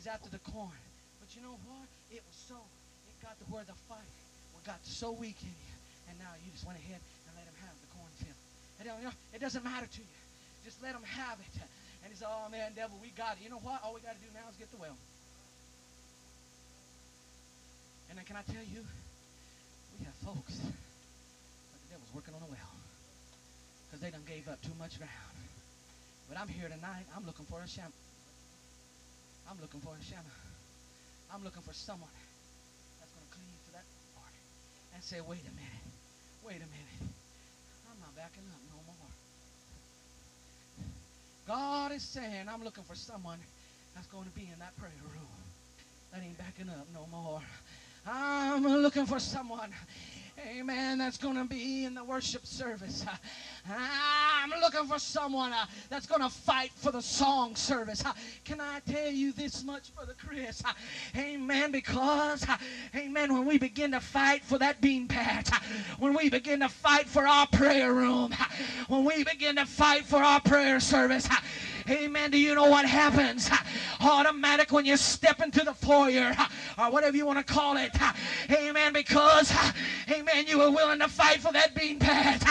he's after the corn. But you know what? It was so, it got to where the fight got so weak in you. And now you just went ahead and let him have the cornfield. It, you know, it doesn't matter to you. Just let him have it. And he said, oh, man, devil, we got it. You know what? All we got to do now is get the well. And then can I tell you, we have folks, but the devil's working on a well. Because they done gave up too much ground. But I'm here tonight. I'm looking for a sham. I'm looking for a Shammah. I'm looking for someone that's going to clean to that Lord and say, wait a minute. Wait a minute. I'm not backing up no more. God is saying, I'm looking for someone that's going to be in that prayer room that ain't backing up no more. I'm looking for someone Amen. That's going to be in the worship service. I'm looking for someone uh, that's going to fight for the song service. Can I tell you this much, Brother Chris? Amen. Because, amen, when we begin to fight for that bean patch, when we begin to fight for our prayer room, when we begin to fight for our prayer service, Amen. Do you know what happens? Automatic when you step into the foyer or whatever you want to call it. Amen. Because, amen, you were willing to fight for that bean pad.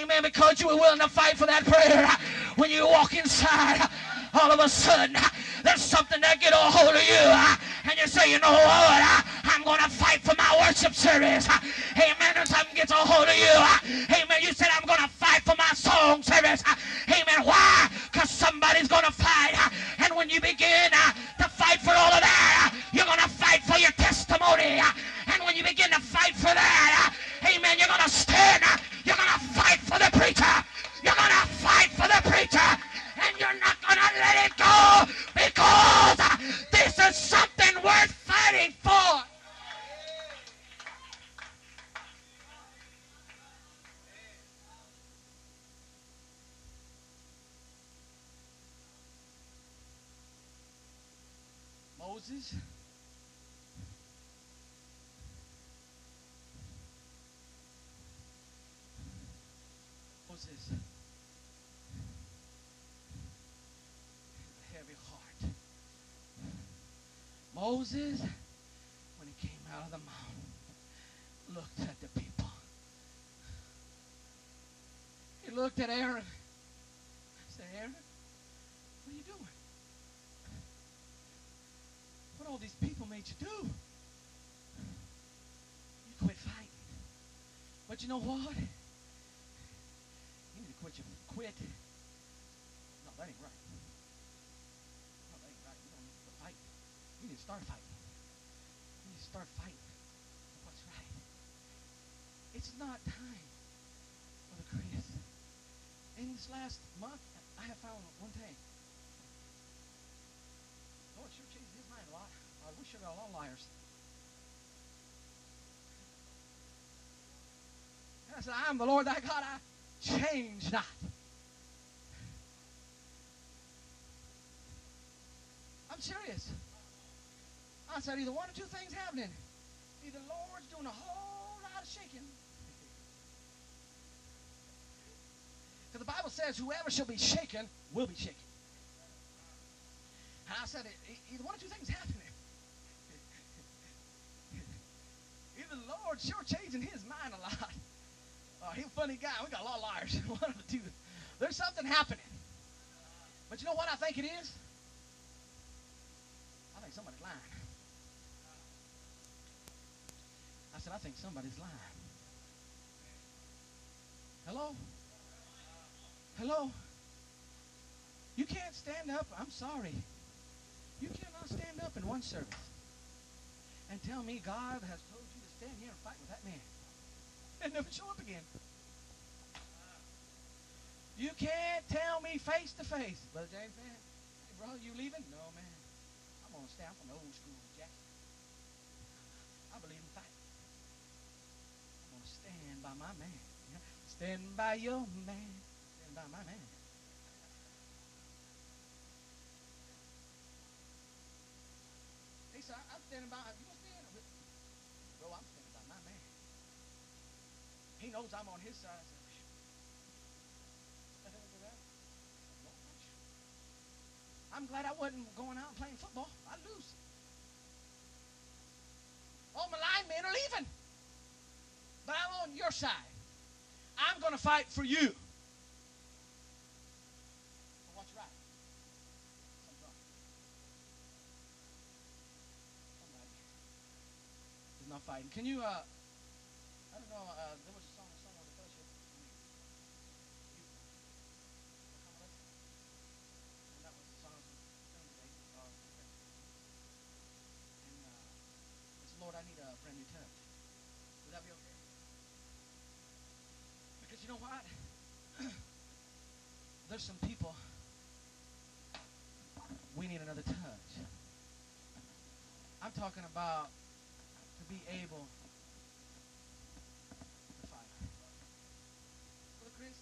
Amen. Because you were willing to fight for that prayer. When you walk inside, all of a sudden, there's something that get a hold of you. And you say, you know what? I'm going to fight for my worship service. Amen. And something gets a hold of you. Amen. You said, I'm going to fight for my song service. Amen. Why? Because somebody's going to fight. And when you begin uh, to fight for all of that, you're going to fight for your testimony. And when you begin to fight for that, amen, you're going to stand. You're going to fight for the preacher. You're going to fight for the preacher. And you're not going to let it go because this is something worth fighting for. Moses. Moses. Heavy heart. Moses, when he came out of the mountain, looked at the people. He looked at Aaron. I said, Aaron, what are you doing? What all these people made you do? You quit fighting. But you know what? You need to quit your quit. No, that ain't right. No, that ain't right. You don't need to fight. You need to start fighting. You need to start fighting what's right. It's not time for the Chris. In this last month, I have found one thing. Lord sure changed his mind a lot. Uh, we sure got a lot of liars. And I said, I am the Lord thy God. I change not. I'm serious. I said, either one or two things happening. Either the Lord's doing a whole lot of shaking. Because the Bible says, whoever shall be shaken will be shaken. And I said, either one or two things happening. either the Lord sure changing his mind a lot. Uh, he's a funny guy. We got a lot of liars. one of the two. There's something happening. But you know what I think it is? I think somebody's lying. I said, I think somebody's lying. Hello? Hello? You can't stand up. I'm sorry. You cannot stand up in one service and tell me God has told you to stand here and fight with that man and never show up again. You can't tell me face to face, Brother James, man. Hey, brother, you leaving? No, man. I'm going to stand from the old school, Jack. I believe in fighting. I'm going to stand by my man. Stand by your man. Stand by my man. He said, I'm standing by. You going to stand? Bro, I'm standing by my man. He knows I'm on his side. I I'm glad I wasn't going out playing football. I'd lose. All my linemen are leaving. But I'm on your side. I'm going to fight for you. What's right. Somebody not fighting. Can you, uh, I don't know, uh, there was a song I sung on the fellowship. You, Carmelita? And that was the song I was singing today. Uh, okay. And, uh, it's, Lord, I need a brand new touch. Would that be okay? Because you know what? There's some people. We need another touch. I'm talking about to be able to fight. Chris,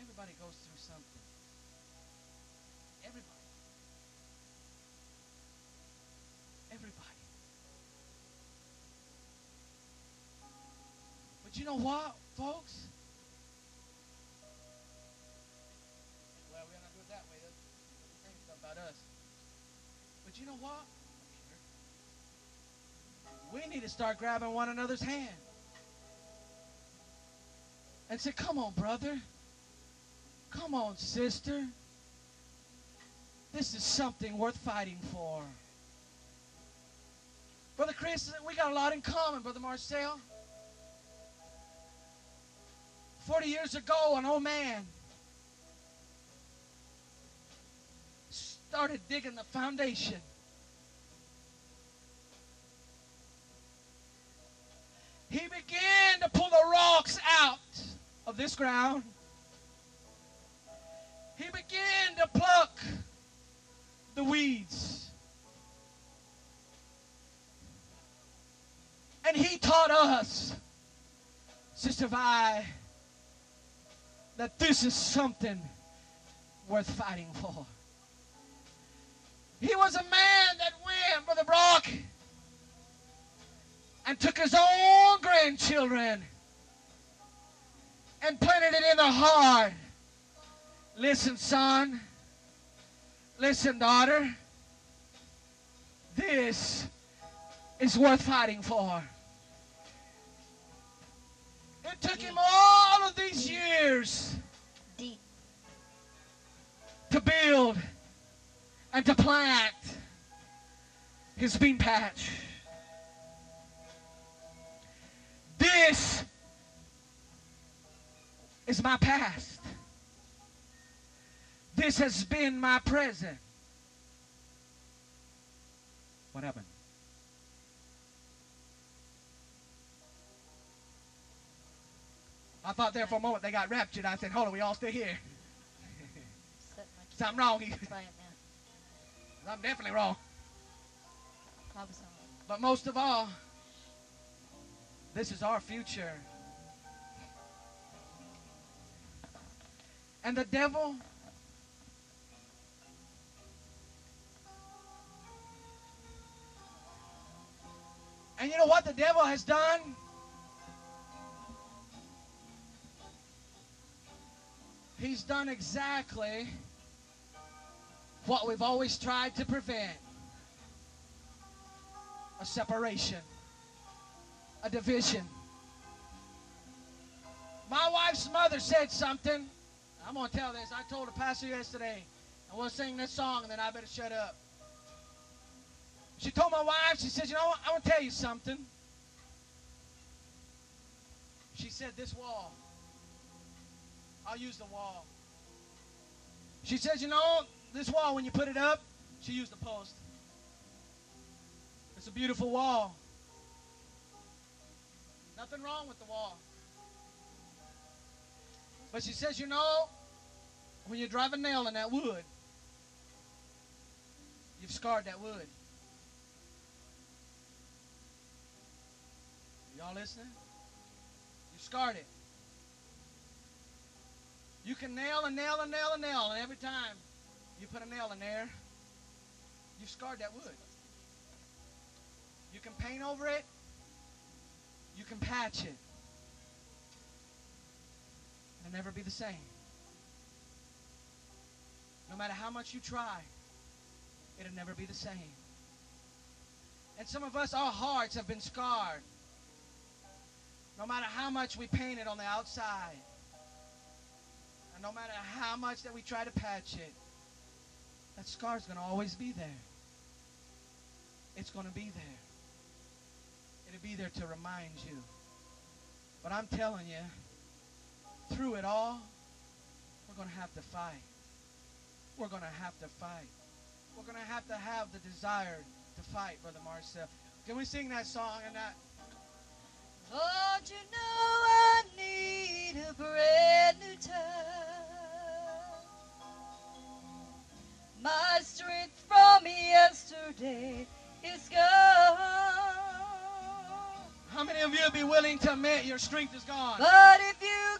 everybody goes through something. Everybody. But you know what, folks? Well, we're not do it that way. That's the stuff about us. But you know what? We need to start grabbing one another's hand. And say, come on, brother. Come on, sister. This is something worth fighting for. Brother Chris, we got a lot in common, Brother Marcel. 40 years ago, an old man started digging the foundation. He began to pull the rocks out of this ground. He began to pluck the weeds. And he taught us, Sister Vi, that this is something worth fighting for. He was a man that went, Brother Brock, and took his own grandchildren and planted it in the heart. Listen, son. Listen, daughter. This is worth fighting for. It took him all of these years to build and to plant his bean patch. This is my past. This has been my present. What happened? I thought there for a moment they got raptured. I said, hold on, we all still here. Something wrong. here. I'm definitely wrong. But most of all, this is our future. And the devil And you know what the devil has done? He's done exactly what we've always tried to prevent a separation, a division. My wife's mother said something. I'm going to tell this. I told a pastor yesterday, I want to sing this song, and then I better shut up. She told my wife, she said, You know what? I want to tell you something. She said, This wall. I'll use the wall. She says, You know, this wall, when you put it up, she used the post. It's a beautiful wall. Nothing wrong with the wall. But she says, you know, when you drive a nail in that wood, you've scarred that wood. Y'all listening? You've scarred it. You can nail and nail and nail and nail, and every time you put a nail in there, you've scarred that wood. You can paint over it. You can patch it. It'll never be the same. No matter how much you try, it'll never be the same. And some of us, our hearts have been scarred. No matter how much we paint it on the outside, no matter how much that we try to patch it, that scar's going to always be there. It's going to be there. It'll be there to remind you. But I'm telling you, through it all, we're going to have to fight. We're going to have to fight. We're going to have to have the desire to fight, Brother Marcel. Can we sing that song and that? Lord, you know I need a brand new touch. My strength from yesterday is gone. How many of you would be willing to admit your strength is gone? But if you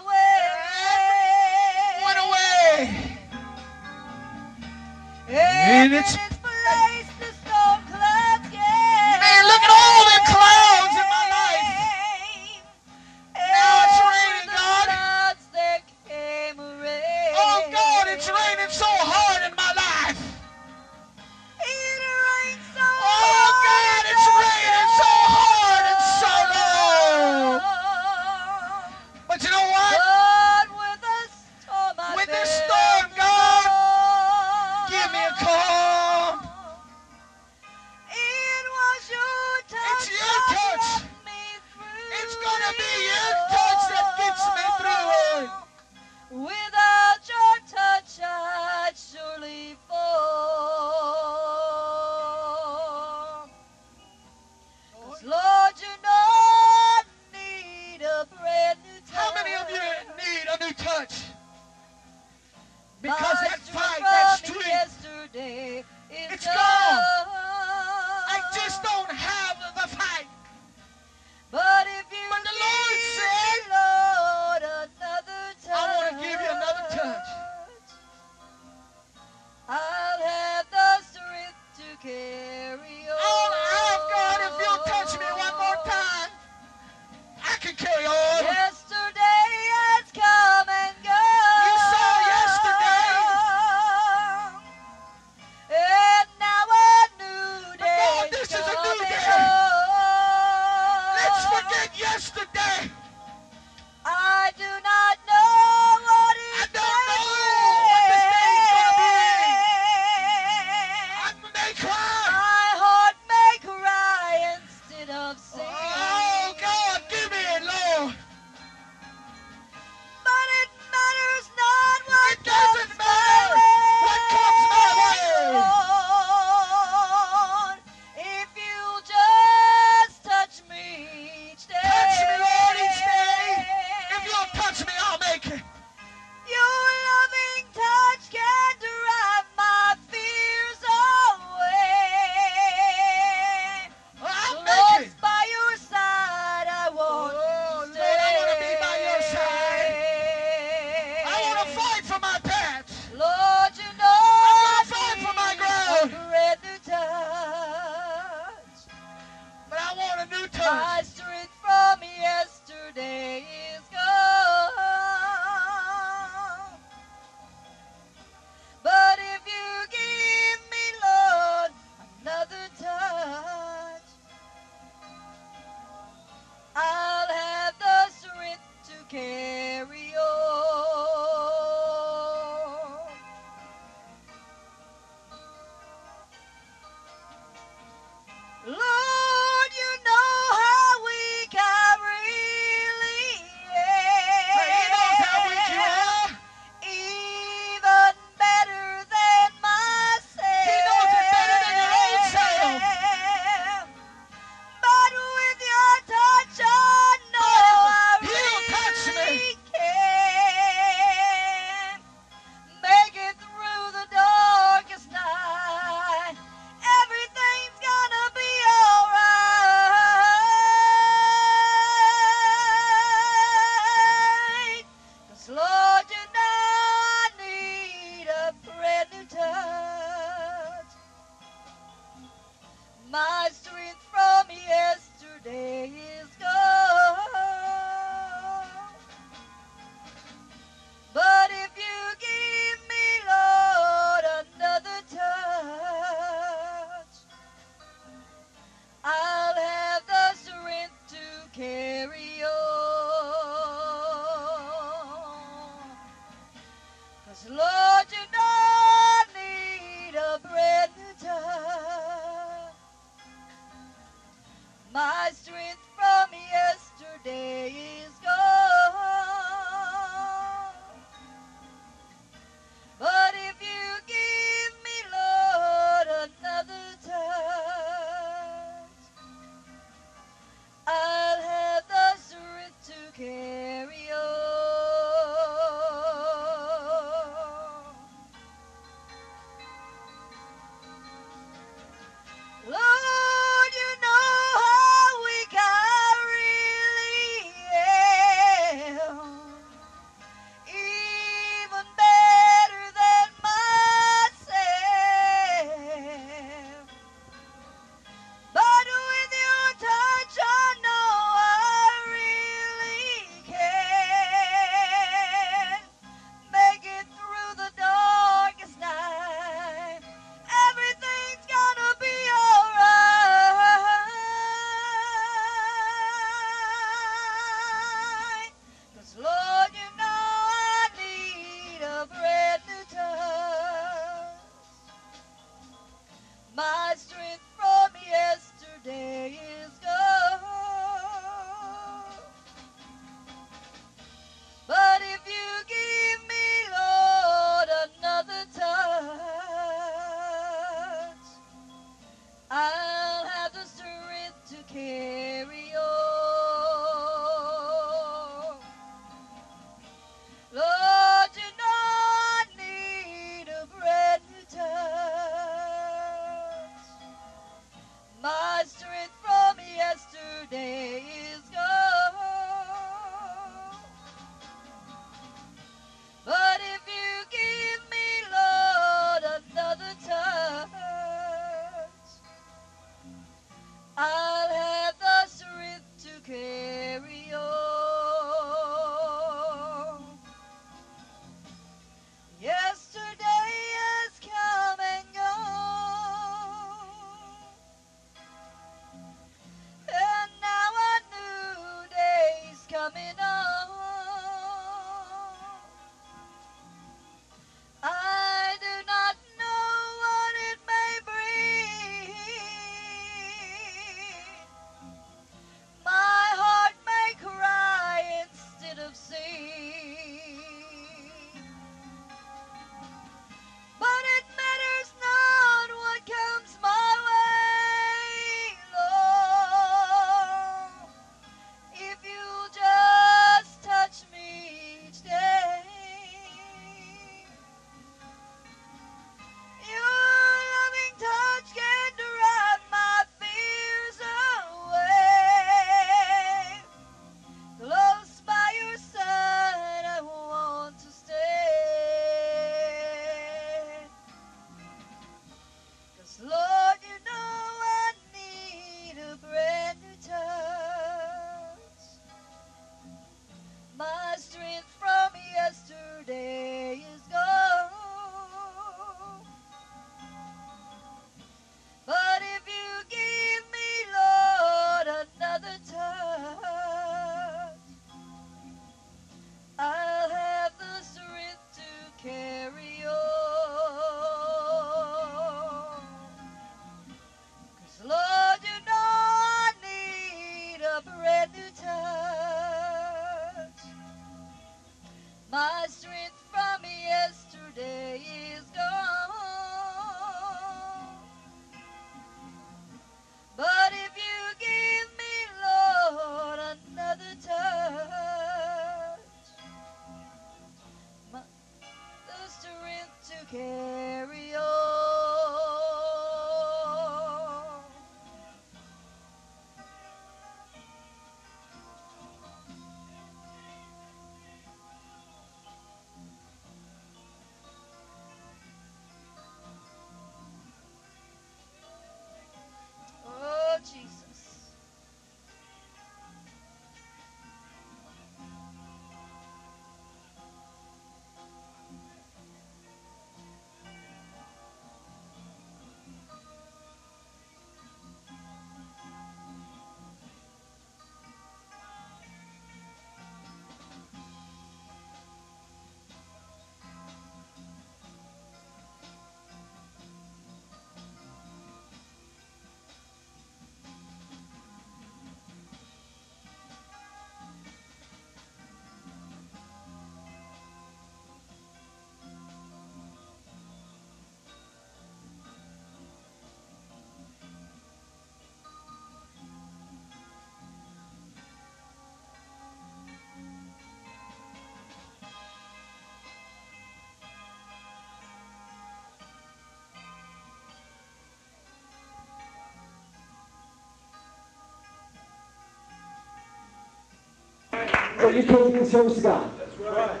So you came to be in service to God. That's right.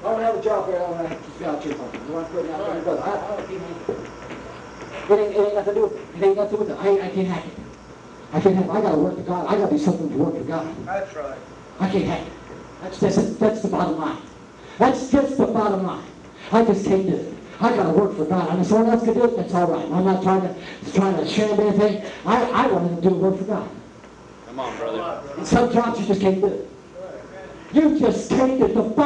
I don't have a job here. I don't have to God church something. You want to put me out there? Because I, I don't keep it ain't, it ain't nothing to do with it. It ain't nothing to do with it. I, I can't hack it. I can't hack it. I got to work for God. I got to do something to work for God. That's right. I can't hack it. That's, that's, that's the bottom line. That's just the bottom line. I just can't do it. I got to work for God. And if someone else can do it, that's all right. I'm not trying to trying to sham anything. I, I want to do work for God. Come on, brother. And some jobs you just can't do. You just can't. It's the bottom